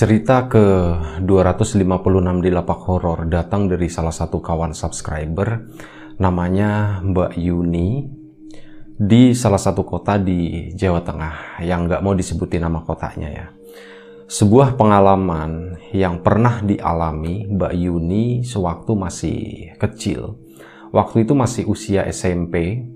Cerita ke 256 di lapak horor datang dari salah satu kawan subscriber namanya Mbak Yuni di salah satu kota di Jawa Tengah yang nggak mau disebutin nama kotanya ya. Sebuah pengalaman yang pernah dialami Mbak Yuni sewaktu masih kecil. Waktu itu masih usia SMP.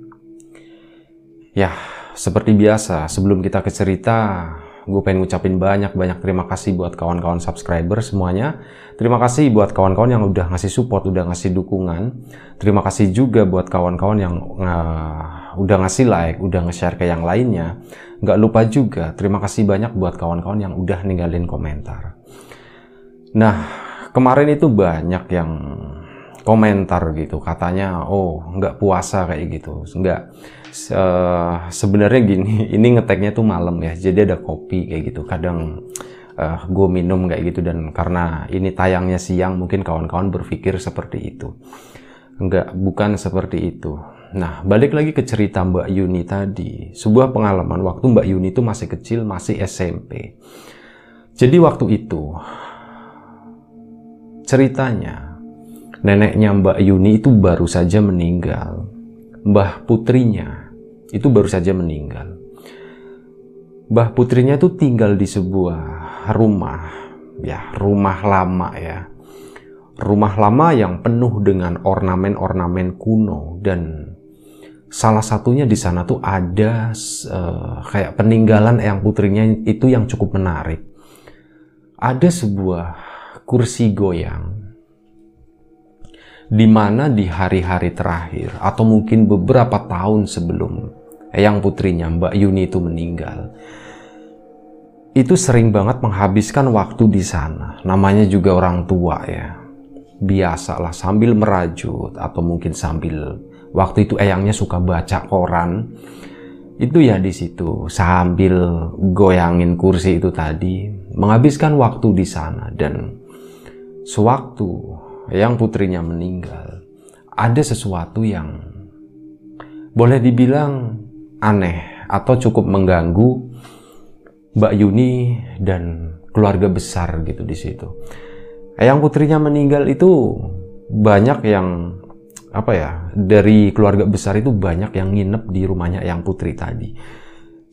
Ya, seperti biasa, sebelum kita ke cerita, gue pengen ngucapin banyak-banyak terima kasih buat kawan-kawan subscriber semuanya. Terima kasih buat kawan-kawan yang udah ngasih support, udah ngasih dukungan. Terima kasih juga buat kawan-kawan yang uh, udah ngasih like, udah nge-share ke yang lainnya. Nggak lupa juga, terima kasih banyak buat kawan-kawan yang udah ninggalin komentar. Nah, kemarin itu banyak yang komentar gitu, katanya, oh nggak puasa kayak gitu, nggak uh, sebenarnya gini ini ngeteknya tuh malam ya jadi ada kopi kayak gitu. Kadang uh, gue minum kayak gitu dan karena ini tayangnya siang mungkin kawan-kawan berpikir seperti itu. Enggak bukan seperti itu. Nah balik lagi ke cerita Mbak Yuni tadi. Sebuah pengalaman waktu Mbak Yuni itu masih kecil masih SMP jadi waktu itu ceritanya neneknya Mbak Yuni itu baru saja meninggal Mbah putrinya itu baru saja meninggal. Mbah putrinya itu tinggal di sebuah rumah, ya rumah lama ya. Rumah lama yang penuh dengan ornamen-ornamen kuno dan salah satunya di sana tuh ada uh, kayak peninggalan eyang putrinya itu yang cukup menarik. Ada sebuah kursi goyang di mana di hari-hari terakhir atau mungkin beberapa tahun sebelum eyang putrinya Mbak Yuni itu meninggal itu sering banget menghabiskan waktu di sana. Namanya juga orang tua ya. Biasalah sambil merajut atau mungkin sambil waktu itu eyangnya suka baca koran. Itu ya di situ sambil goyangin kursi itu tadi menghabiskan waktu di sana. Dan sewaktu yang putrinya meninggal, ada sesuatu yang boleh dibilang aneh atau cukup mengganggu Mbak Yuni dan keluarga besar gitu di situ. Yang putrinya meninggal itu banyak yang apa ya dari keluarga besar itu banyak yang nginep di rumahnya yang putri tadi.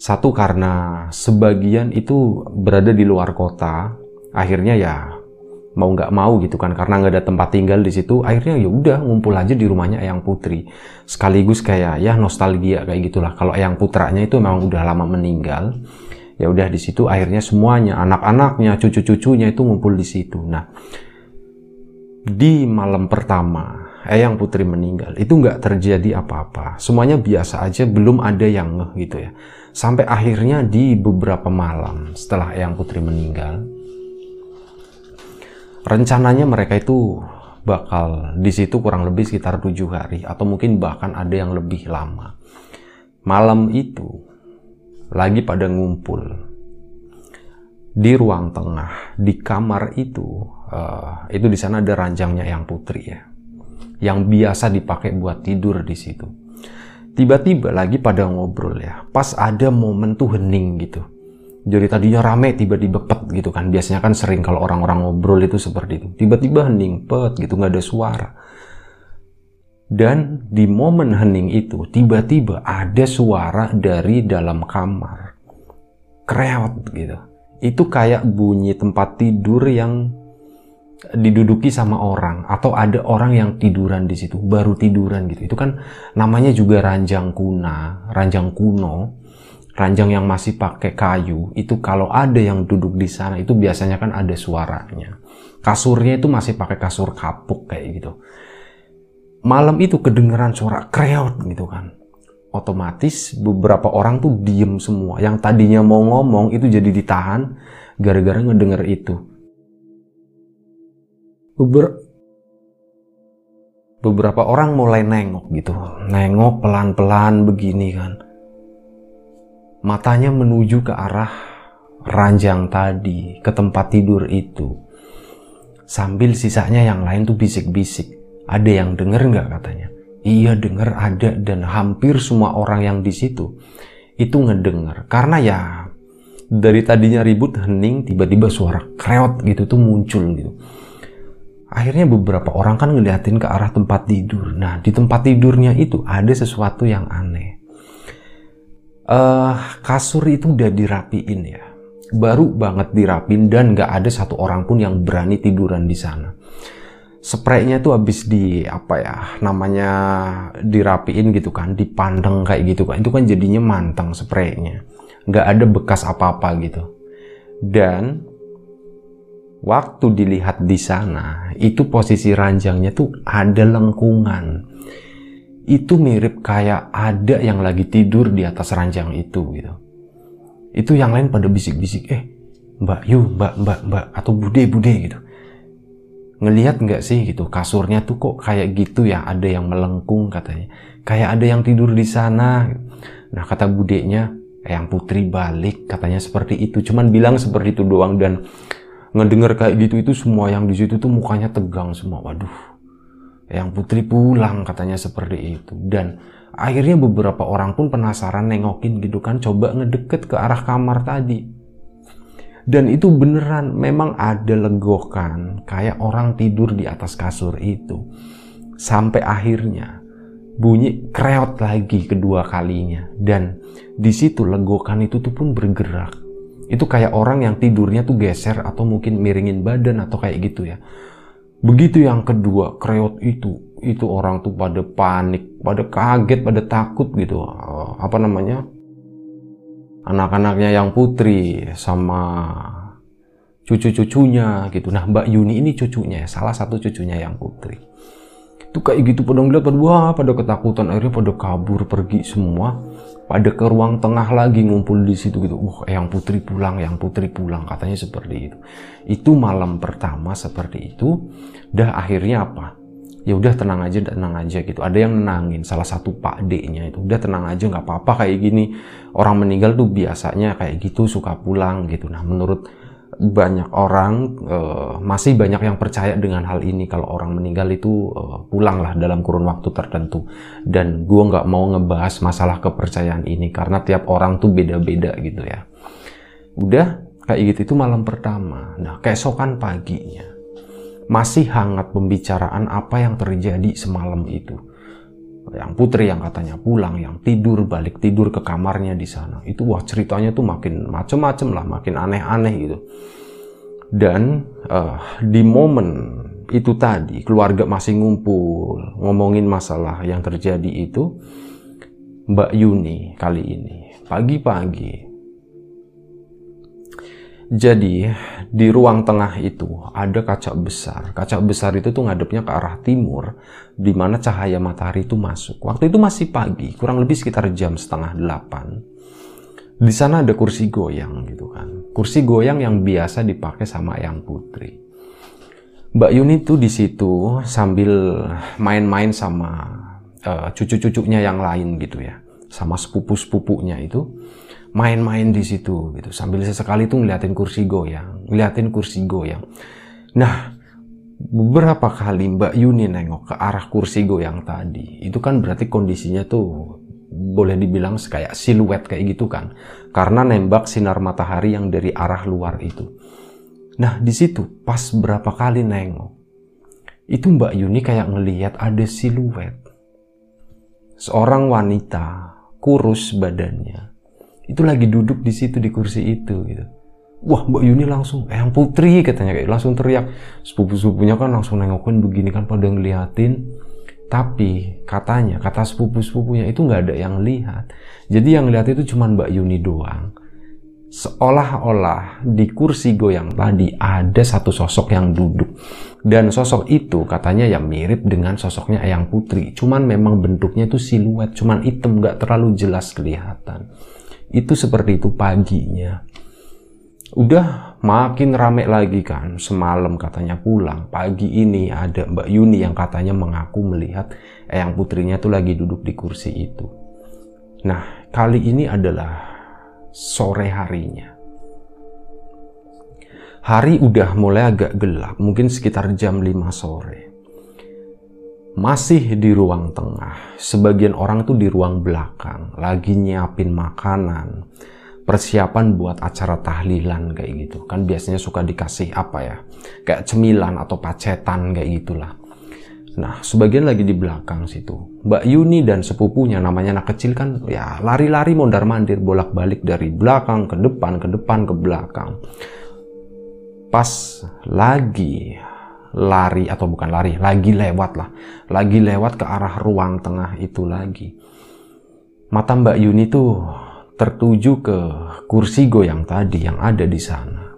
Satu karena sebagian itu berada di luar kota, akhirnya ya mau nggak mau gitu kan. Karena nggak ada tempat tinggal di situ akhirnya ya udah ngumpul aja di rumahnya Eyang Putri. Sekaligus kayak ya nostalgia kayak gitulah. Kalau Eyang Putranya itu memang udah lama meninggal ya udah di situ akhirnya semuanya anak-anaknya cucu-cucunya itu ngumpul di situ. Nah di malam pertama Eyang Putri meninggal itu nggak terjadi apa-apa. Semuanya biasa aja belum ada yang gitu ya. Sampai akhirnya di beberapa malam setelah Eyang Putri meninggal rencananya mereka itu bakal di situ kurang lebih sekitar tujuh hari atau mungkin bahkan ada yang lebih lama. Malam itu lagi pada ngumpul di ruang tengah di kamar itu uh, itu di sana ada ranjangnya yang putri ya yang biasa dipakai buat tidur di situ. Tiba-tiba lagi pada ngobrol ya, pas ada momen tuh hening gitu jadi tadinya rame tiba-tiba pet gitu kan. Biasanya kan sering kalau orang-orang ngobrol itu seperti itu. Tiba-tiba hening pet gitu nggak ada suara. Dan di momen hening itu tiba-tiba ada suara dari dalam kamar. Kreot gitu. Itu kayak bunyi tempat tidur yang diduduki sama orang atau ada orang yang tiduran di situ baru tiduran gitu. Itu kan namanya juga ranjang kuna ranjang kuno ranjang yang masih pakai kayu itu kalau ada yang duduk di sana itu biasanya kan ada suaranya kasurnya itu masih pakai kasur kapuk kayak gitu malam itu kedengeran suara kreot gitu kan. Otomatis beberapa orang tuh diem semua. Yang tadinya mau ngomong itu jadi ditahan gara-gara ngedenger itu. Beber beberapa orang mulai nengok gitu. Nengok pelan-pelan begini kan. Matanya menuju ke arah ranjang tadi, ke tempat tidur itu. Sambil sisanya yang lain tuh bisik-bisik. Ada yang denger nggak katanya? Iya denger ada dan hampir semua orang yang di situ itu ngedenger. Karena ya dari tadinya ribut hening tiba-tiba suara kreot gitu tuh muncul gitu. Akhirnya beberapa orang kan ngeliatin ke arah tempat tidur. Nah di tempat tidurnya itu ada sesuatu yang aneh. Uh, kasur itu udah dirapiin ya. Baru banget dirapin dan gak ada satu orang pun yang berani tiduran di sana. Spraynya tuh habis di apa ya namanya dirapiin gitu kan dipandang kayak gitu kan. Itu kan jadinya manteng spraynya. Nggak ada bekas apa-apa gitu. Dan waktu dilihat di sana itu posisi ranjangnya tuh ada lengkungan itu mirip kayak ada yang lagi tidur di atas ranjang itu gitu. Itu yang lain pada bisik-bisik eh mbak yu mbak mbak mbak atau bude bude gitu. Ngelihat nggak sih gitu kasurnya tuh kok kayak gitu ya ada yang melengkung katanya. Kayak ada yang tidur di sana. Nah kata budeknya yang putri balik katanya seperti itu. Cuman bilang seperti itu doang dan ngedenger kayak gitu itu semua yang di situ tuh mukanya tegang semua. Waduh yang putri pulang katanya seperti itu dan akhirnya beberapa orang pun penasaran nengokin gitu kan coba ngedeket ke arah kamar tadi dan itu beneran memang ada legokan kayak orang tidur di atas kasur itu. Sampai akhirnya bunyi kreot lagi kedua kalinya dan di situ legokan itu tuh pun bergerak. Itu kayak orang yang tidurnya tuh geser atau mungkin miringin badan atau kayak gitu ya. Begitu yang kedua kreot itu, itu orang tuh pada panik, pada kaget, pada takut gitu. Apa namanya? anak-anaknya yang putri sama cucu-cucunya gitu. Nah Mbak Yuni ini cucunya, salah satu cucunya yang putri. Itu kayak gitu pada ngeliat, pada wah pada ketakutan akhirnya pada kabur pergi semua. Pada ke ruang tengah lagi ngumpul di situ gitu. Wah yang putri pulang, yang putri pulang katanya seperti itu. Itu malam pertama seperti itu. Dah akhirnya apa? ya udah tenang aja tenang aja gitu ada yang nenangin salah satu pak D-nya itu udah tenang aja nggak apa-apa kayak gini orang meninggal tuh biasanya kayak gitu suka pulang gitu nah menurut banyak orang uh, masih banyak yang percaya dengan hal ini. Kalau orang meninggal itu uh, pulang lah dalam kurun waktu tertentu. Dan gue nggak mau ngebahas masalah kepercayaan ini karena tiap orang tuh beda-beda gitu ya. Udah kayak gitu itu malam pertama. Nah keesokan paginya masih hangat pembicaraan apa yang terjadi semalam itu. Yang putri yang katanya pulang, yang tidur balik tidur ke kamarnya di sana. Itu wah ceritanya tuh makin macem-macem lah, makin aneh-aneh gitu. Dan uh, di momen itu tadi keluarga masih ngumpul ngomongin masalah yang terjadi itu Mbak Yuni kali ini pagi-pagi jadi di ruang tengah itu ada kaca besar. Kaca besar itu tuh ngadepnya ke arah timur, di mana cahaya matahari itu masuk. Waktu itu masih pagi, kurang lebih sekitar jam setengah delapan. Di sana ada kursi goyang gitu kan. Kursi goyang yang biasa dipakai sama yang putri. Mbak Yuni tuh di situ sambil main-main sama uh, cucu-cucunya yang lain gitu ya, sama sepupu-sepupunya itu main-main di situ gitu. Sambil sesekali tuh ngeliatin kursi goyang ngeliatin kursi goyang. Nah beberapa kali Mbak Yuni nengok ke arah kursi goyang tadi itu kan berarti kondisinya tuh boleh dibilang kayak siluet kayak gitu kan. Karena nembak sinar matahari yang dari arah luar itu. Nah di situ pas berapa kali nengok itu Mbak Yuni kayak ngelihat ada siluet. Seorang wanita kurus badannya itu lagi duduk di situ di kursi itu gitu. Wah Mbak Yuni langsung eh yang putri katanya kayak langsung teriak. Sepupu-sepupunya kan langsung nengokin begini kan pada ngeliatin. Tapi katanya kata sepupu-sepupunya itu nggak ada yang lihat. Jadi yang lihat itu cuma Mbak Yuni doang. Seolah-olah di kursi goyang tadi ada satu sosok yang duduk. Dan sosok itu katanya ya mirip dengan sosoknya Eyang Putri. Cuman memang bentuknya itu siluet, cuman hitam nggak terlalu jelas kelihatan. Itu seperti itu paginya. Udah makin rame lagi kan, semalam katanya pulang. Pagi ini ada Mbak Yuni yang katanya mengaku melihat Eyang Putrinya tuh lagi duduk di kursi itu. Nah, kali ini adalah sore harinya Hari udah mulai agak gelap, mungkin sekitar jam 5 sore. Masih di ruang tengah, sebagian orang tuh di ruang belakang, lagi nyiapin makanan, persiapan buat acara tahlilan kayak gitu. Kan biasanya suka dikasih apa ya, kayak cemilan atau pacetan kayak gitulah. Nah, sebagian lagi di belakang situ. Mbak Yuni dan sepupunya namanya anak kecil kan ya lari-lari mondar-mandir bolak-balik dari belakang ke depan, ke depan ke belakang pas lagi lari atau bukan lari, lagi lewat lah, lagi lewat ke arah ruang tengah itu lagi. Mata Mbak Yuni tuh tertuju ke kursi goyang tadi yang ada di sana.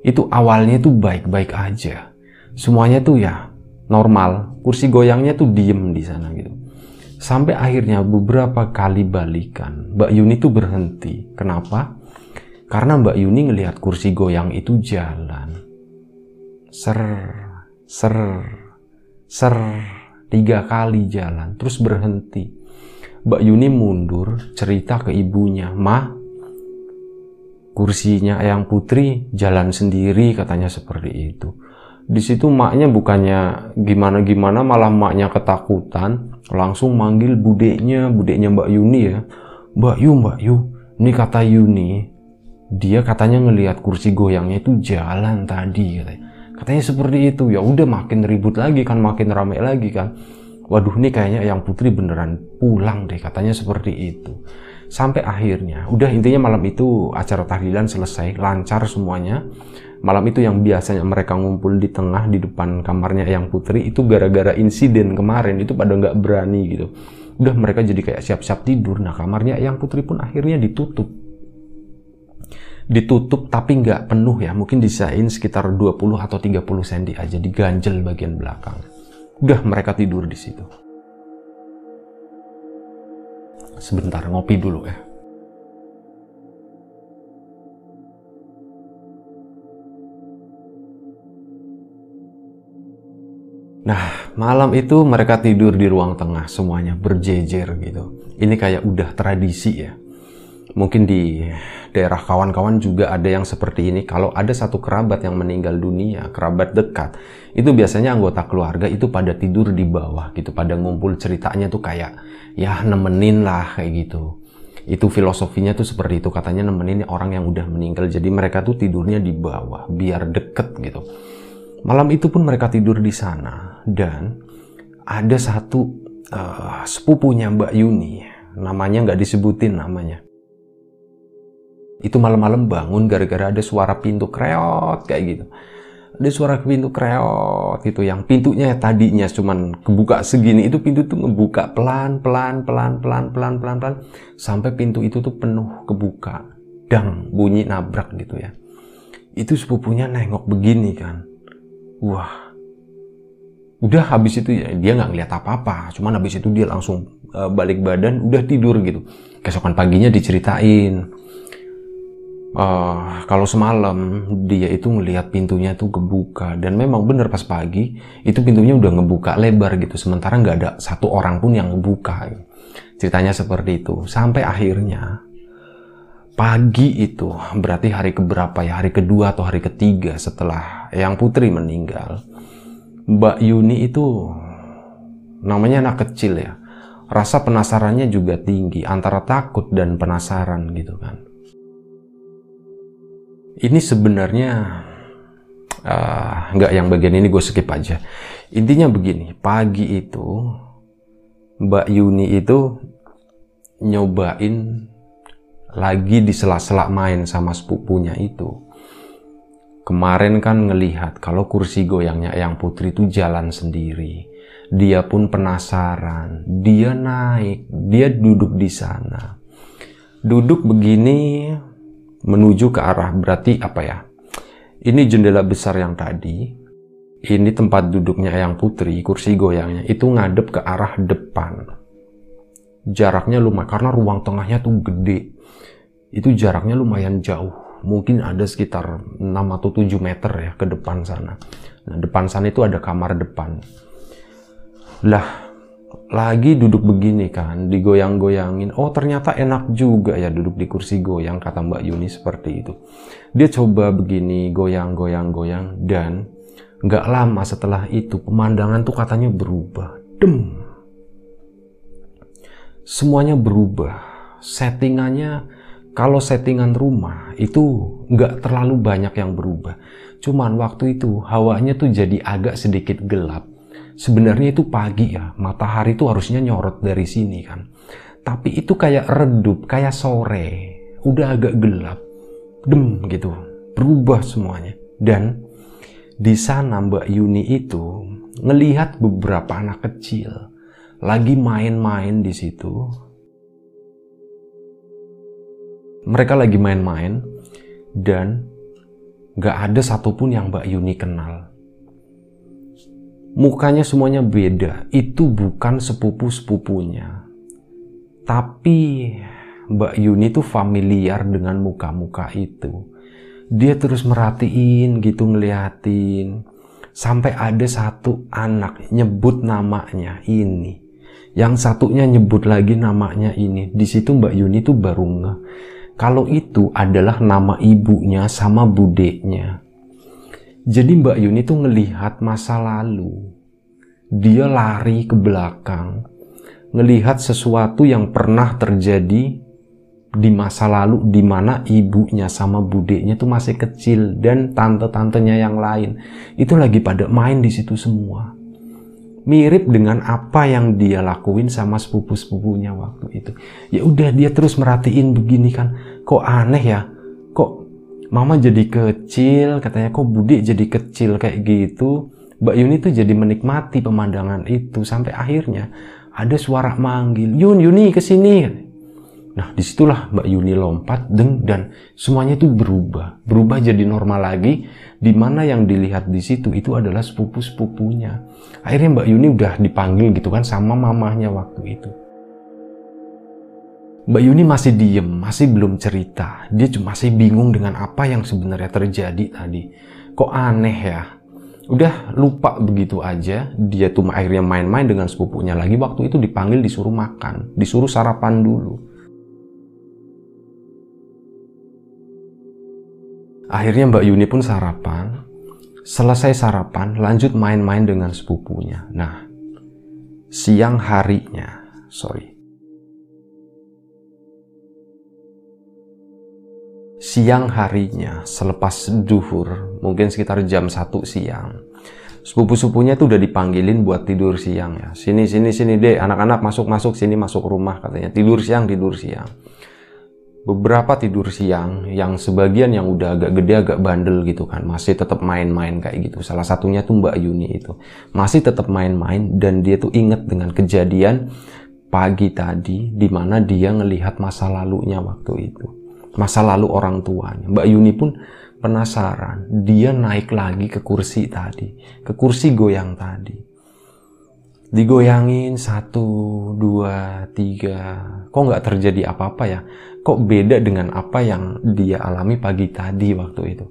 Itu awalnya tuh baik-baik aja. Semuanya tuh ya normal, kursi goyangnya tuh diem di sana gitu. Sampai akhirnya beberapa kali balikan, Mbak Yuni tuh berhenti. Kenapa? Karena Mbak Yuni ngelihat kursi goyang itu jalan. Ser, ser, ser, tiga kali jalan, terus berhenti. Mbak Yuni mundur, cerita ke ibunya, Ma, kursinya Ayang Putri jalan sendiri, katanya seperti itu. Di situ maknya bukannya gimana-gimana, malah maknya ketakutan, langsung manggil budeknya, budeknya Mbak Yuni ya. Mbak Yu, Mbak Yu, ini kata Yuni, dia katanya ngelihat kursi goyangnya itu jalan tadi katanya. Katanya seperti itu. Ya udah makin ribut lagi kan, makin ramai lagi kan. Waduh ini kayaknya yang putri beneran pulang deh katanya seperti itu. Sampai akhirnya, udah intinya malam itu acara tahlilan selesai, lancar semuanya. Malam itu yang biasanya mereka ngumpul di tengah di depan kamarnya yang putri itu gara-gara insiden kemarin itu pada nggak berani gitu. Udah mereka jadi kayak siap-siap tidur. Nah kamarnya yang putri pun akhirnya ditutup ditutup tapi nggak penuh ya. Mungkin disain sekitar 20 atau 30 cm aja diganjel bagian belakang. Udah mereka tidur di situ. Sebentar ngopi dulu ya. Nah, malam itu mereka tidur di ruang tengah semuanya berjejer gitu. Ini kayak udah tradisi ya mungkin di daerah kawan-kawan juga ada yang seperti ini. Kalau ada satu kerabat yang meninggal dunia, kerabat dekat, itu biasanya anggota keluarga itu pada tidur di bawah gitu, pada ngumpul ceritanya tuh kayak ya nemenin lah kayak gitu. Itu filosofinya tuh seperti itu, katanya nemenin orang yang udah meninggal. Jadi mereka tuh tidurnya di bawah biar deket gitu. Malam itu pun mereka tidur di sana dan ada satu uh, sepupunya Mbak Yuni, namanya nggak disebutin namanya itu malam-malam bangun gara-gara ada suara pintu kreot kayak gitu. Ada suara pintu kreot gitu yang pintunya tadinya cuman kebuka segini itu pintu tuh ngebuka pelan pelan pelan pelan pelan pelan pelan sampai pintu itu tuh penuh kebuka. Dang bunyi nabrak gitu ya. Itu sepupunya nengok begini kan. Wah. Udah habis itu ya dia nggak ngeliat apa-apa. Cuman habis itu dia langsung uh, balik badan udah tidur gitu. Keesokan paginya diceritain uh, kalau semalam dia itu ngelihat pintunya tuh kebuka dan memang bener pas pagi itu pintunya udah ngebuka lebar gitu sementara nggak ada satu orang pun yang ngebuka. Ceritanya seperti itu. Sampai akhirnya pagi itu berarti hari keberapa ya? Hari kedua atau hari ketiga setelah yang putri meninggal Mbak Yuni itu namanya anak kecil ya rasa penasarannya juga tinggi antara takut dan penasaran gitu kan ini sebenarnya uh, nggak yang bagian ini gue skip aja. Intinya begini, pagi itu Mbak Yuni itu nyobain lagi di sela-sela main sama sepupunya itu. Kemarin kan ngelihat kalau kursi goyangnya yang putri itu jalan sendiri. Dia pun penasaran, dia naik, dia duduk di sana. Duduk begini menuju ke arah berarti apa ya? Ini jendela besar yang tadi. ini tempat duduknya Eyang Putri, kursi goyangnya itu ngadep ke arah depan. Jaraknya lumayan karena ruang tengahnya tuh gede. Itu jaraknya lumayan jauh. Mungkin ada sekitar 6 atau 7 meter ya ke depan sana. Nah, depan sana itu ada kamar depan. Lah, lagi duduk begini kan, digoyang-goyangin. Oh ternyata enak juga ya duduk di kursi goyang, kata Mbak Yuni seperti itu. Dia coba begini, goyang-goyang-goyang, dan Nggak lama setelah itu pemandangan tuh katanya berubah. Dem. Semuanya berubah. Settingannya kalau settingan rumah itu nggak terlalu banyak yang berubah. Cuman waktu itu hawanya tuh jadi agak sedikit gelap. Sebenarnya itu pagi ya, matahari tuh harusnya nyorot dari sini kan. Tapi itu kayak redup, kayak sore. Udah agak gelap. Dem gitu. Berubah semuanya. Dan di sana Mbak Yuni itu ngelihat beberapa anak kecil lagi main-main di situ. Mereka lagi main-main dan gak ada satupun yang Mbak Yuni kenal. Mukanya semuanya beda. Itu bukan sepupu-sepupunya. Tapi Mbak Yuni tuh familiar dengan muka-muka itu. Dia terus merhatiin gitu ngeliatin. Sampai ada satu anak nyebut namanya ini. Yang satunya nyebut lagi namanya ini. Di situ Mbak Yuni tuh baru nge kalau itu adalah nama ibunya sama budeknya jadi Mbak Yuni tuh ngelihat masa lalu dia lari ke belakang ngelihat sesuatu yang pernah terjadi di masa lalu di mana ibunya sama budeknya tuh masih kecil dan tante-tantenya yang lain itu lagi pada main di situ semua. Mirip dengan apa yang dia lakuin sama sepupu-sepupunya waktu itu. Ya udah dia terus merhatiin begini kan. Kok aneh ya? Mama jadi kecil, katanya kok bude jadi kecil kayak gitu. Mbak Yuni tuh jadi menikmati pemandangan itu sampai akhirnya ada suara manggil, "Yun, Yuni ke sini." Nah, di situlah Mbak Yuni lompat deng dan semuanya itu berubah, berubah jadi normal lagi. Di mana yang dilihat di situ itu adalah sepupu-sepupunya. Akhirnya Mbak Yuni udah dipanggil gitu kan sama mamahnya waktu itu. Mbak Yuni masih diem, masih belum cerita. Dia cuma masih bingung dengan apa yang sebenarnya terjadi tadi. Kok aneh ya? Udah lupa begitu aja. Dia tuh akhirnya main-main dengan sepupunya lagi. Waktu itu dipanggil disuruh makan, disuruh sarapan dulu. Akhirnya Mbak Yuni pun sarapan. Selesai sarapan, lanjut main-main dengan sepupunya. Nah, siang harinya, sorry. Siang harinya, selepas duhur, mungkin sekitar jam 1 siang, sepupu-sepupunya tuh udah dipanggilin buat tidur siang ya. Sini, sini, sini deh, anak-anak masuk-masuk, sini masuk rumah katanya. Tidur siang, tidur siang. Beberapa tidur siang yang sebagian yang udah agak gede agak bandel gitu kan. Masih tetap main-main kayak gitu. Salah satunya tuh Mbak Yuni itu. Masih tetap main-main dan dia tuh inget dengan kejadian pagi tadi di mana dia ngelihat masa lalunya waktu itu masa lalu orang tuanya. Mbak Yuni pun penasaran. Dia naik lagi ke kursi tadi ke kursi goyang tadi. Digoyangin satu dua tiga. Kok nggak terjadi apa-apa ya? Kok beda dengan apa yang dia alami pagi tadi waktu itu?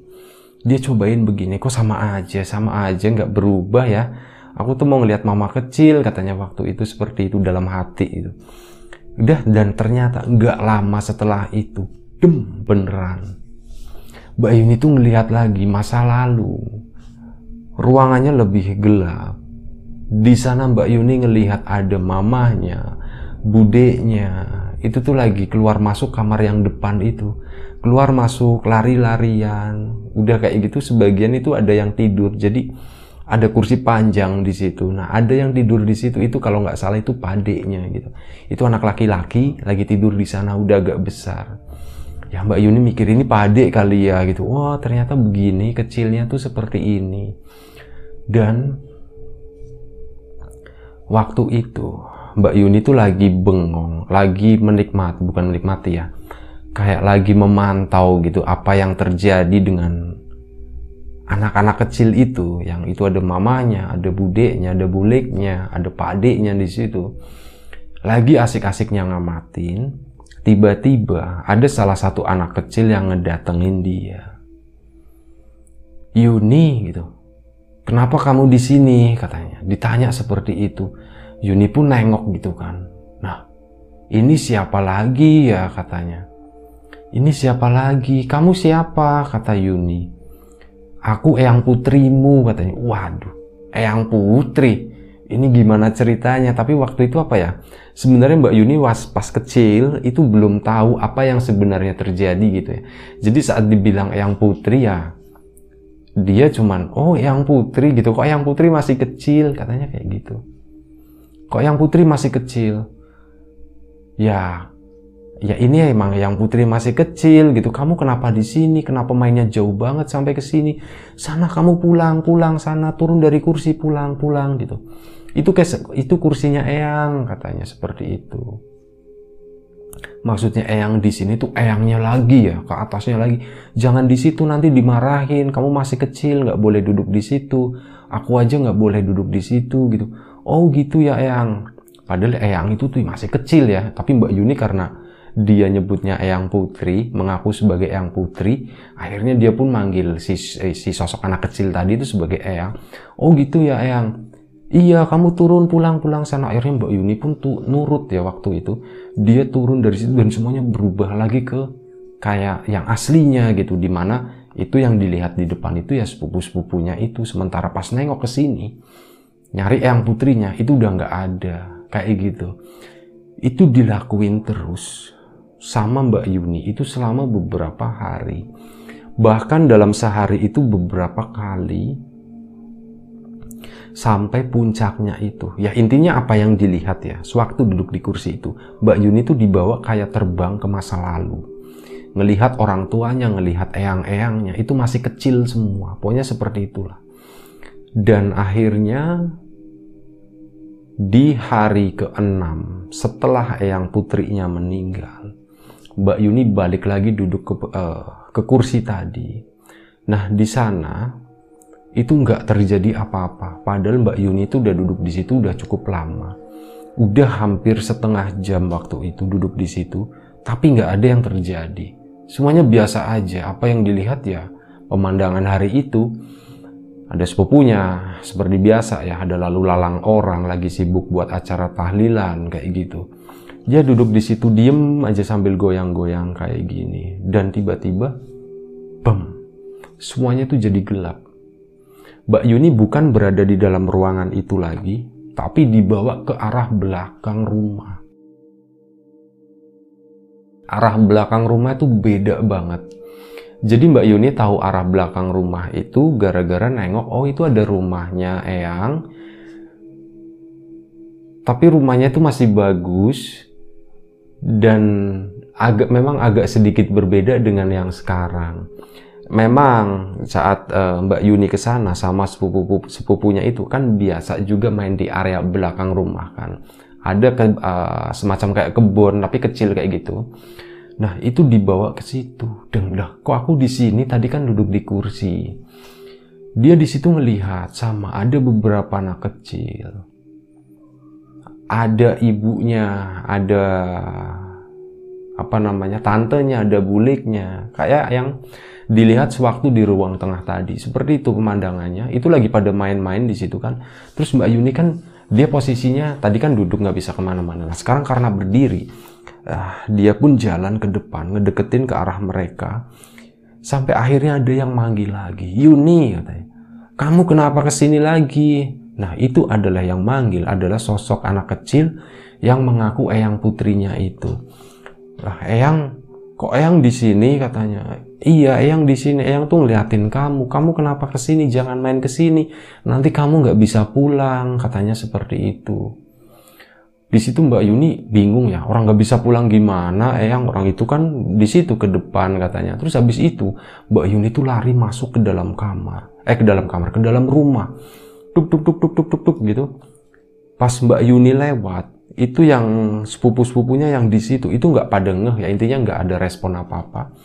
Dia cobain begini kok sama aja? Sama aja nggak berubah ya? Aku tuh mau ngeliat mama kecil katanya waktu itu seperti itu dalam hati itu. Udah dan ternyata nggak lama setelah itu dem beneran. Mbak Yuni tuh ngelihat lagi masa lalu. Ruangannya lebih gelap. Di sana Mbak Yuni ngelihat ada mamahnya budeknya. Itu tuh lagi keluar masuk kamar yang depan itu. Keluar masuk lari-larian. Udah kayak gitu sebagian itu ada yang tidur. Jadi ada kursi panjang di situ. Nah ada yang tidur di situ. Itu kalau nggak salah itu padeknya gitu. Itu anak laki-laki lagi tidur di sana udah agak besar ya Mbak Yuni mikir ini padek kali ya gitu. Wah ternyata begini kecilnya tuh seperti ini. Dan waktu itu Mbak Yuni tuh lagi bengong, lagi menikmati, bukan menikmati ya, kayak lagi memantau gitu apa yang terjadi dengan anak-anak kecil itu. Yang itu ada mamanya, ada budeknya, ada buleknya, ada padeknya di situ. Lagi asik-asiknya ngamatin, tiba-tiba ada salah satu anak kecil yang ngedatengin dia. Yuni gitu. Kenapa kamu di sini katanya? Ditanya seperti itu. Yuni pun nengok gitu kan. Nah, ini siapa lagi ya katanya. Ini siapa lagi? Kamu siapa? Kata Yuni. Aku Eyang Putrimu katanya. Waduh, Eyang Putri. Ini gimana ceritanya? Tapi waktu itu apa ya? Sebenarnya Mbak Yuni was pas kecil itu belum tahu apa yang sebenarnya terjadi gitu ya. Jadi saat dibilang Eyang Putri ya dia cuman oh Eyang Putri gitu. Kok Eyang Putri masih kecil katanya kayak gitu. Kok Eyang Putri masih kecil? Ya ya ini emang yang putri masih kecil gitu kamu kenapa di sini kenapa mainnya jauh banget sampai ke sini sana kamu pulang pulang sana turun dari kursi pulang pulang gitu itu itu kursinya eyang katanya seperti itu. Maksudnya eyang di sini tuh eyangnya lagi ya ke atasnya lagi. Jangan di situ nanti dimarahin. Kamu masih kecil nggak boleh duduk di situ. Aku aja nggak boleh duduk di situ gitu. Oh gitu ya eyang. Padahal eyang itu tuh masih kecil ya. Tapi mbak Yuni karena dia nyebutnya Eyang Putri, mengaku sebagai Eyang Putri, akhirnya dia pun manggil si, eh, si sosok anak kecil tadi itu sebagai Eyang. Oh gitu ya Eyang. Iya, kamu turun pulang-pulang sana. Akhirnya Mbak Yuni pun tuh nurut ya waktu itu. Dia turun dari situ dan semuanya berubah lagi ke kayak yang aslinya gitu. Di mana itu yang dilihat di depan itu ya sepupu-sepupunya itu. Sementara pas nengok ke sini, nyari Eyang Putrinya itu udah nggak ada. Kayak gitu. Itu dilakuin terus sama Mbak Yuni itu selama beberapa hari. Bahkan dalam sehari itu beberapa kali sampai puncaknya itu. Ya intinya apa yang dilihat ya, sewaktu duduk di kursi itu, Mbak Yuni itu dibawa kayak terbang ke masa lalu. Ngelihat orang tuanya, ngelihat eyang-eyangnya, itu masih kecil semua. Pokoknya seperti itulah. Dan akhirnya di hari ke-6 setelah eyang putrinya meninggal, Mbak Yuni balik lagi duduk ke, uh, ke kursi tadi. Nah, di sana itu nggak terjadi apa-apa. Padahal Mbak Yuni itu udah duduk di situ udah cukup lama. Udah hampir setengah jam waktu itu duduk di situ, tapi nggak ada yang terjadi. Semuanya biasa aja. Apa yang dilihat ya pemandangan hari itu ada sepupunya seperti biasa ya ada lalu lalang orang lagi sibuk buat acara tahlilan kayak gitu dia duduk di situ diem aja sambil goyang-goyang kayak gini. Dan tiba-tiba, bam, semuanya tuh jadi gelap. Mbak Yuni bukan berada di dalam ruangan itu lagi, tapi dibawa ke arah belakang rumah. Arah belakang rumah itu beda banget. Jadi Mbak Yuni tahu arah belakang rumah itu gara-gara nengok, oh itu ada rumahnya Eyang. Tapi rumahnya itu masih bagus, dan agak memang agak sedikit berbeda dengan yang sekarang. Memang saat uh, Mbak Yuni ke sana sama sepupu sepupunya itu kan biasa juga main di area belakang rumah kan. Ada ke, uh, semacam kayak kebun tapi kecil kayak gitu. Nah, itu dibawa ke situ. Dan udah kok aku di sini tadi kan duduk di kursi. Dia di situ melihat sama ada beberapa anak kecil ada ibunya, ada apa namanya tantenya, ada buliknya, kayak yang dilihat sewaktu di ruang tengah tadi. Seperti itu pemandangannya. Itu lagi pada main-main di situ kan. Terus Mbak Yuni kan dia posisinya tadi kan duduk nggak bisa ke mana-mana. Nah sekarang karena berdiri, uh, dia pun jalan ke depan, ngedeketin ke arah mereka. Sampai akhirnya ada yang manggil lagi, Yuni katanya. Kamu kenapa ke sini lagi? Nah, itu adalah yang manggil adalah sosok anak kecil yang mengaku Eyang putrinya itu. Lah, Eyang, kok Eyang di sini katanya? Iya, Eyang di sini. Eyang tuh ngeliatin kamu. Kamu kenapa ke sini? Jangan main ke sini. Nanti kamu nggak bisa pulang, katanya seperti itu. Di situ Mbak Yuni bingung ya, orang nggak bisa pulang gimana? Eyang orang itu kan di situ ke depan katanya. Terus habis itu Mbak Yuni tuh lari masuk ke dalam kamar, eh ke dalam kamar, ke dalam rumah tuk tuk tuk tuk tuk tuk tuk gitu pas Mbak Yuni lewat itu yang sepupu-sepupunya yang di situ itu nggak pada ngeh ya intinya nggak ada respon apa-apa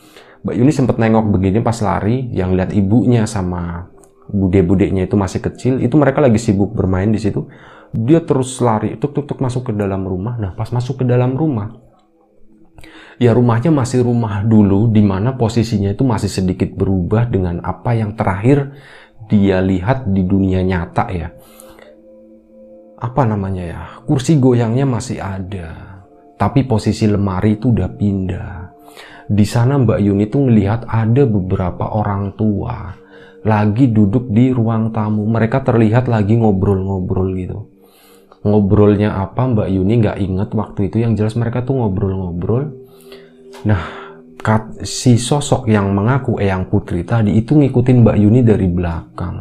Mbak Yuni sempat nengok begini pas lari yang lihat ibunya sama bude-budenya itu masih kecil, itu mereka lagi sibuk bermain di situ. Dia terus lari, tuk tuk tuk masuk ke dalam rumah. Nah, pas masuk ke dalam rumah, ya rumahnya masih rumah dulu, di mana posisinya itu masih sedikit berubah dengan apa yang terakhir dia lihat di dunia nyata ya. Apa namanya ya? Kursi goyangnya masih ada, tapi posisi lemari itu udah pindah. Di sana Mbak Yuni tuh ngelihat ada beberapa orang tua lagi duduk di ruang tamu. Mereka terlihat lagi ngobrol-ngobrol gitu. Ngobrolnya apa Mbak Yuni nggak inget waktu itu. Yang jelas mereka tuh ngobrol-ngobrol. Nah, si sosok yang mengaku Eyang Putri tadi itu ngikutin Mbak Yuni dari belakang.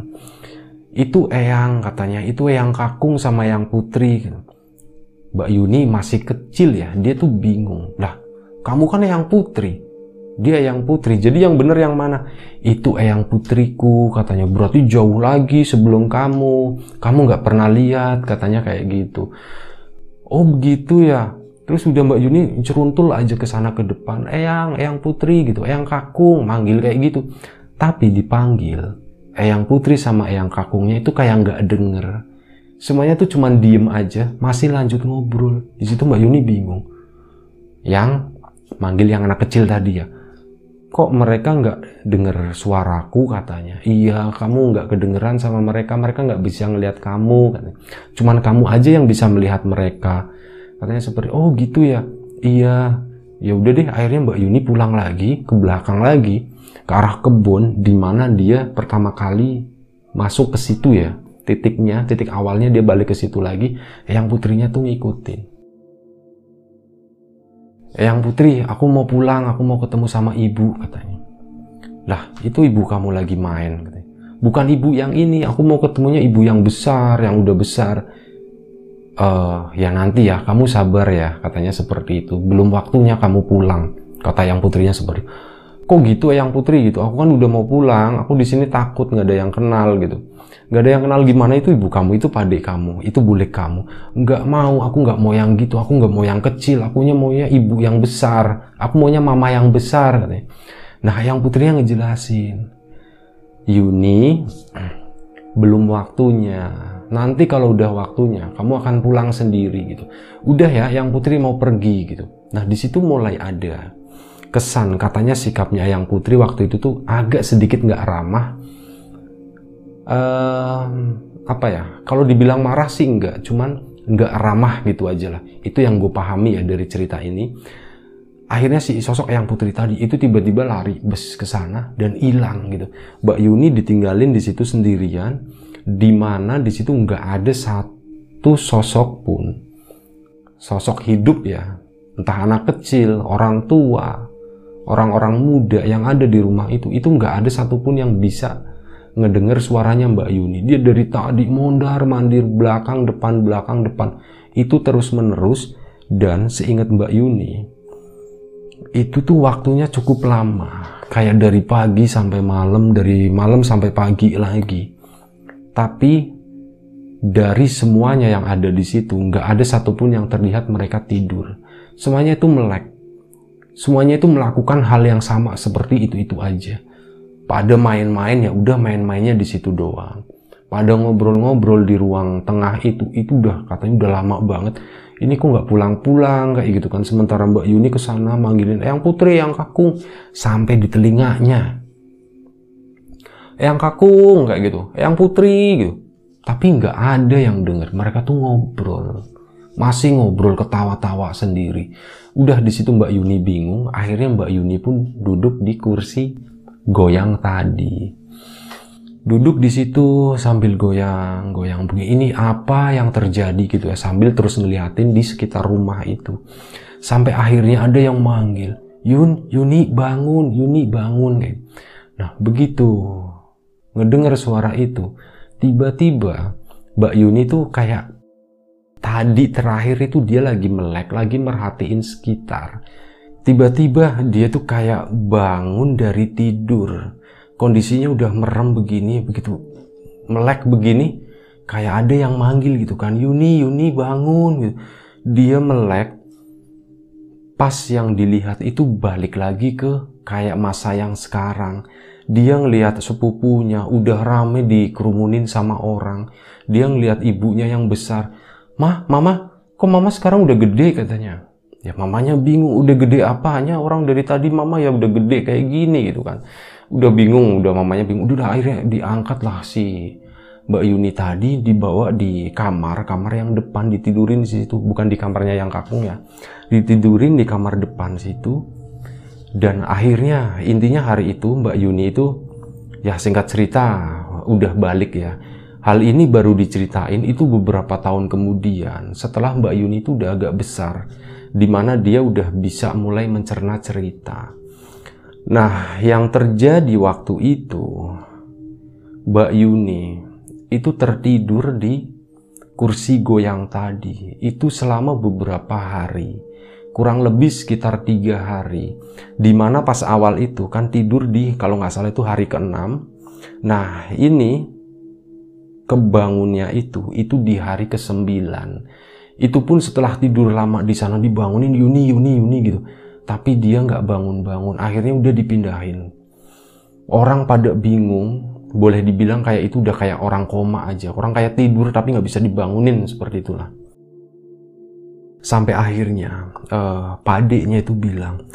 Itu Eyang katanya, itu Eyang Kakung sama Eyang Putri. Mbak Yuni masih kecil ya, dia tuh bingung. Lah, kamu kan Eyang Putri. Dia yang putri jadi yang bener yang mana? Itu eyang putriku katanya. Berarti jauh lagi sebelum kamu. Kamu nggak pernah lihat katanya kayak gitu. Oh begitu ya. Terus udah mbak Yuni ceruntul aja ke sana ke depan. Eyang eyang putri gitu eyang kakung manggil kayak gitu. Tapi dipanggil eyang putri sama eyang kakungnya itu kayak nggak denger. Semuanya tuh cuman diem aja masih lanjut ngobrol. Di situ mbak Yuni bingung. Yang manggil yang anak kecil tadi ya kok mereka nggak denger suaraku? katanya. Iya kamu nggak kedengeran sama mereka mereka nggak bisa ngelihat kamu katanya. cuman kamu aja yang bisa melihat mereka katanya seperti oh gitu ya? Iya. Ya udah deh akhirnya Mbak Yuni pulang lagi ke belakang lagi ke arah kebun di mana dia pertama kali masuk ke situ ya titiknya titik awalnya dia balik ke situ lagi yang putrinya tuh ngikutin yang Putri, aku mau pulang, aku mau ketemu sama ibu, katanya. Lah, itu ibu kamu lagi main, katanya. Bukan ibu yang ini, aku mau ketemunya ibu yang besar, yang udah besar. Uh, ya nanti ya, kamu sabar ya, katanya seperti itu. Belum waktunya kamu pulang, kata yang putrinya seperti Kok gitu yang putri gitu? Aku kan udah mau pulang, aku di sini takut nggak ada yang kenal gitu Gak ada yang kenal gimana itu ibu kamu, itu padik kamu, itu bule kamu. Nggak mau, aku nggak mau yang gitu, aku nggak mau yang kecil, akunya maunya ibu yang besar, aku maunya mama yang besar katanya. Nah yang putrinya ngejelasin, Yuni belum waktunya. Nanti kalau udah waktunya, kamu akan pulang sendiri gitu. Udah ya, yang putri mau pergi gitu. Nah di situ mulai ada kesan katanya sikapnya yang putri waktu itu tuh agak sedikit nggak ramah. Uh, apa ya? Kalau dibilang marah sih enggak cuman enggak ramah gitu aja lah. Itu yang gue pahami ya dari cerita ini. Akhirnya si sosok yang putri tadi itu tiba-tiba lari bes ke sana dan hilang gitu. Mbak Yuni ditinggalin di situ sendirian di mana di situ nggak ada satu sosok pun. Sosok hidup ya. Entah anak kecil orang tua orang-orang muda yang ada di rumah itu itu nggak ada satupun yang bisa ngedenger suaranya Mbak Yuni. Dia dari tadi mondar mandir belakang depan belakang depan. Itu terus menerus dan seingat Mbak Yuni itu tuh waktunya cukup lama. Kayak dari pagi sampai malam dari malam sampai pagi lagi. Tapi dari semuanya yang ada di situ nggak ada satupun yang terlihat mereka tidur. Semuanya itu melek semuanya itu melakukan hal yang sama seperti itu itu aja. Pada main-main ya udah main-mainnya di situ doang. Pada ngobrol-ngobrol di ruang tengah itu itu udah katanya udah lama banget. Ini kok nggak pulang-pulang kayak gitu kan. Sementara Mbak Yuni ke sana manggilin yang putri yang kakung sampai di telinganya. Yang kakung kayak gitu. Yang putri gitu. Tapi nggak ada yang denger. Mereka tuh ngobrol masih ngobrol ketawa-tawa sendiri udah di situ Mbak Yuni bingung akhirnya Mbak Yuni pun duduk di kursi goyang tadi. Duduk di situ sambil goyang, goyang begini. Ini apa yang terjadi gitu ya sambil terus ngeliatin di sekitar rumah itu. Sampai akhirnya ada yang manggil, Yun, Yuni bangun, Yuni bangun kayak. Nah begitu ngedengar suara itu, tiba-tiba Mbak Yuni tuh kayak tadi terakhir itu dia lagi melek, lagi merhatiin sekitar Tiba-tiba dia tuh kayak bangun dari tidur. Kondisinya udah merem begini, begitu melek begini, kayak ada yang manggil gitu kan, Yuni, Yuni bangun gitu. Dia melek, pas yang dilihat itu balik lagi ke kayak masa yang sekarang. dia ngelihat sepupunya udah rame dikerumunin sama orang. Dia ngelihat ibunya yang besar. Mah, mama, kok mama sekarang udah gede katanya. Ya mamanya bingung, udah gede apanya orang dari tadi mama ya udah gede kayak gini gitu kan. Udah bingung, udah mamanya bingung. Udah akhirnya diangkat lah si Mbak Yuni tadi dibawa di kamar, kamar yang depan ditidurin di situ, bukan di kamarnya yang kakung ya. Ditidurin di kamar depan situ. Dan akhirnya intinya hari itu Mbak Yuni itu ya singkat cerita udah balik ya. Hal ini baru diceritain itu beberapa tahun kemudian setelah Mbak Yuni itu udah agak besar di mana dia udah bisa mulai mencerna cerita. Nah, yang terjadi waktu itu Mbak Yuni itu tertidur di kursi goyang tadi. Itu selama beberapa hari kurang lebih sekitar tiga hari. Di mana pas awal itu kan tidur di kalau nggak salah itu hari ke-6 nah ini kebangunnya itu itu di hari ke-9 itu pun setelah tidur lama di sana dibangunin Yuni Yuni Yuni gitu. Tapi dia nggak bangun-bangun. Akhirnya udah dipindahin. Orang pada bingung boleh dibilang kayak itu udah kayak orang koma aja. Orang kayak tidur tapi nggak bisa dibangunin seperti itulah. Sampai akhirnya uh, padeknya itu bilang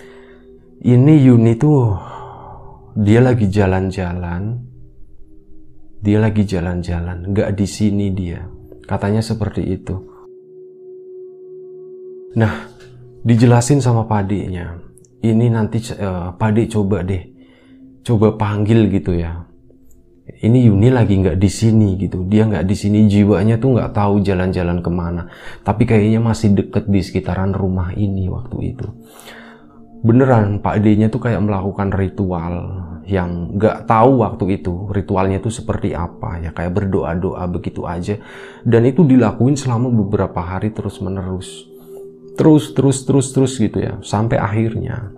ini Yuni tuh dia lagi jalan-jalan dia lagi jalan-jalan nggak di sini dia. Katanya seperti itu. Nah dijelasin sama padeknya ini nanti uh, padek coba deh. Coba panggil gitu ya. Ini Yuni lagi nggak di sini gitu. Dia nggak di sini jiwanya tuh nggak tahu jalan-jalan ke mana. Tapi kayaknya masih deket di sekitaran rumah ini waktu itu beneran Pak D-nya tuh kayak melakukan ritual yang nggak tahu waktu itu ritualnya tuh seperti apa ya kayak berdoa-doa begitu aja. Dan itu dilakuin selama beberapa hari terus menerus terus terus terus terus gitu ya sampai akhirnya.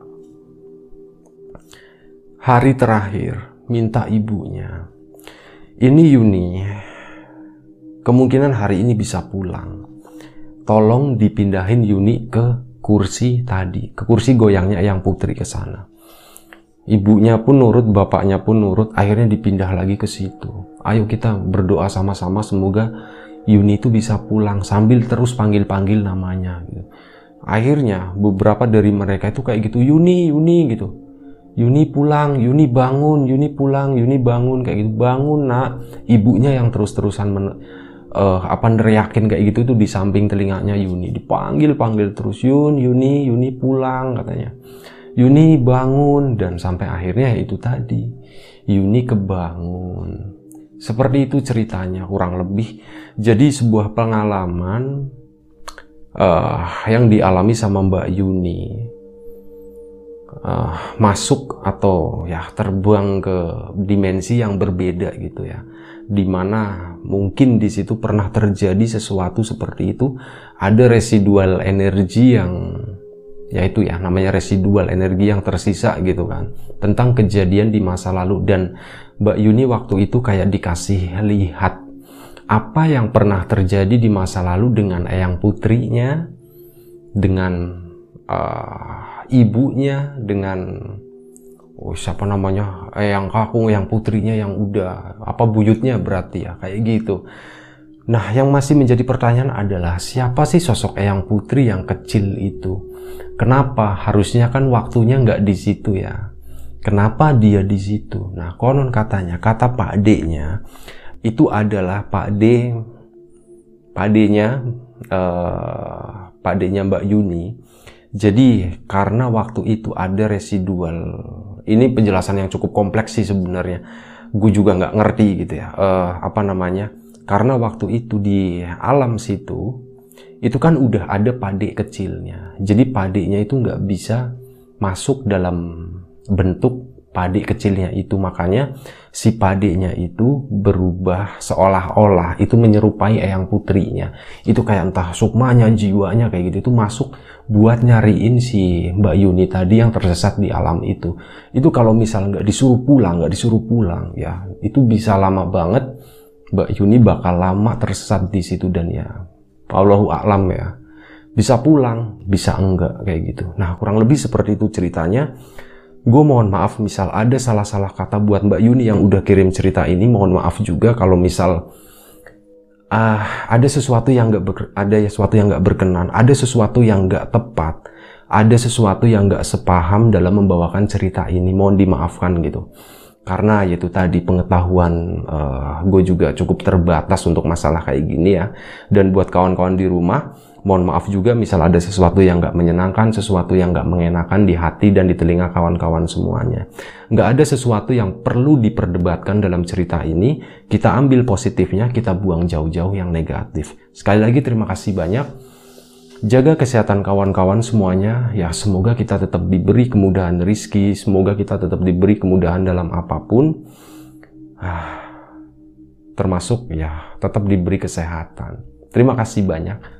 Hari terakhir minta ibunya ini Yuni, kemungkinan hari ini bisa pulang. Tolong dipindahin Yuni ke kursi tadi, ke kursi goyangnya yang putri ke sana. Ibunya pun nurut, bapaknya pun nurut, akhirnya dipindah lagi ke situ. Ayo kita berdoa sama-sama semoga Yuni itu bisa pulang sambil terus panggil-panggil namanya gitu. Akhirnya beberapa dari mereka itu kayak gitu, Yuni, Yuni gitu Yuni pulang, Yuni bangun, Yuni pulang, Yuni bangun kayak gitu. Bangun nak. Ibunya yang terus-terusan men, uh, apa neriakin kayak gitu tuh di samping telinganya Yuni. Dipanggil-panggil terus Yun, Yuni, Yuni pulang katanya. Yuni bangun dan sampai akhirnya itu tadi Yuni kebangun. Seperti itu ceritanya kurang lebih. Jadi sebuah pengalaman uh, yang dialami sama Mbak Yuni uh, masuk atau ya terbang ke dimensi yang berbeda gitu ya di mana mungkin di situ pernah terjadi sesuatu seperti itu. Ada residual energi yang yaitu ya namanya residual energi yang tersisa gitu kan tentang kejadian di masa lalu. Dan Mbak Yuni waktu itu kayak dikasih lihat apa yang pernah terjadi di masa lalu dengan eyang putrinya dengan uh, ibunya dengan oh, siapa namanya? Eh, yang kakung yang putrinya yang udah apa buyutnya? Berarti ya kayak gitu. Nah yang masih menjadi pertanyaan adalah siapa sih sosok eyang putri yang kecil itu? Kenapa? Harusnya kan waktunya nggak di situ ya. Kenapa dia di situ? Nah konon katanya kata pak D-nya itu adalah pak D pak D-nya uh, pak D-nya Mbak Yuni. Jadi karena waktu itu ada residual, ini penjelasan yang cukup kompleks sih sebenarnya. Gue juga nggak ngerti gitu ya, uh, apa namanya? Karena waktu itu di alam situ, itu kan udah ada pade kecilnya. Jadi padenya itu nggak bisa masuk dalam bentuk padi kecilnya itu. Makanya si padenya itu berubah seolah-olah. Itu menyerupai eyang putrinya. Itu kayak entah sukmanya jiwanya kayak gitu. Itu masuk buat nyariin si Mbak Yuni tadi yang tersesat di alam itu. Itu kalau misalnya nggak disuruh pulang nggak disuruh pulang ya itu bisa lama banget Mbak Yuni bakal lama tersesat di situ. Dan ya Allahu a'lam ya bisa pulang bisa enggak kayak gitu. Nah kurang lebih seperti itu ceritanya gue mohon maaf misal ada salah-salah kata buat Mbak Yuni yang udah kirim cerita ini mohon maaf juga kalau misal uh, ada sesuatu yang nggak ada sesuatu yang nggak berkenan ada sesuatu yang nggak tepat ada sesuatu yang nggak sepaham dalam membawakan cerita ini mohon dimaafkan gitu. Karena yaitu tadi pengetahuan uh, gue juga cukup terbatas untuk masalah kayak gini ya. Dan buat kawan-kawan di rumah mohon maaf juga misal ada sesuatu yang nggak menyenangkan, sesuatu yang nggak mengenakan di hati dan di telinga kawan-kawan semuanya. Nggak ada sesuatu yang perlu diperdebatkan dalam cerita ini, kita ambil positifnya, kita buang jauh-jauh yang negatif. Sekali lagi terima kasih banyak. Jaga kesehatan kawan-kawan semuanya, ya semoga kita tetap diberi kemudahan rizki, semoga kita tetap diberi kemudahan dalam apa pun. Ah, termasuk ya tetap diberi kesehatan. Terima kasih banyak.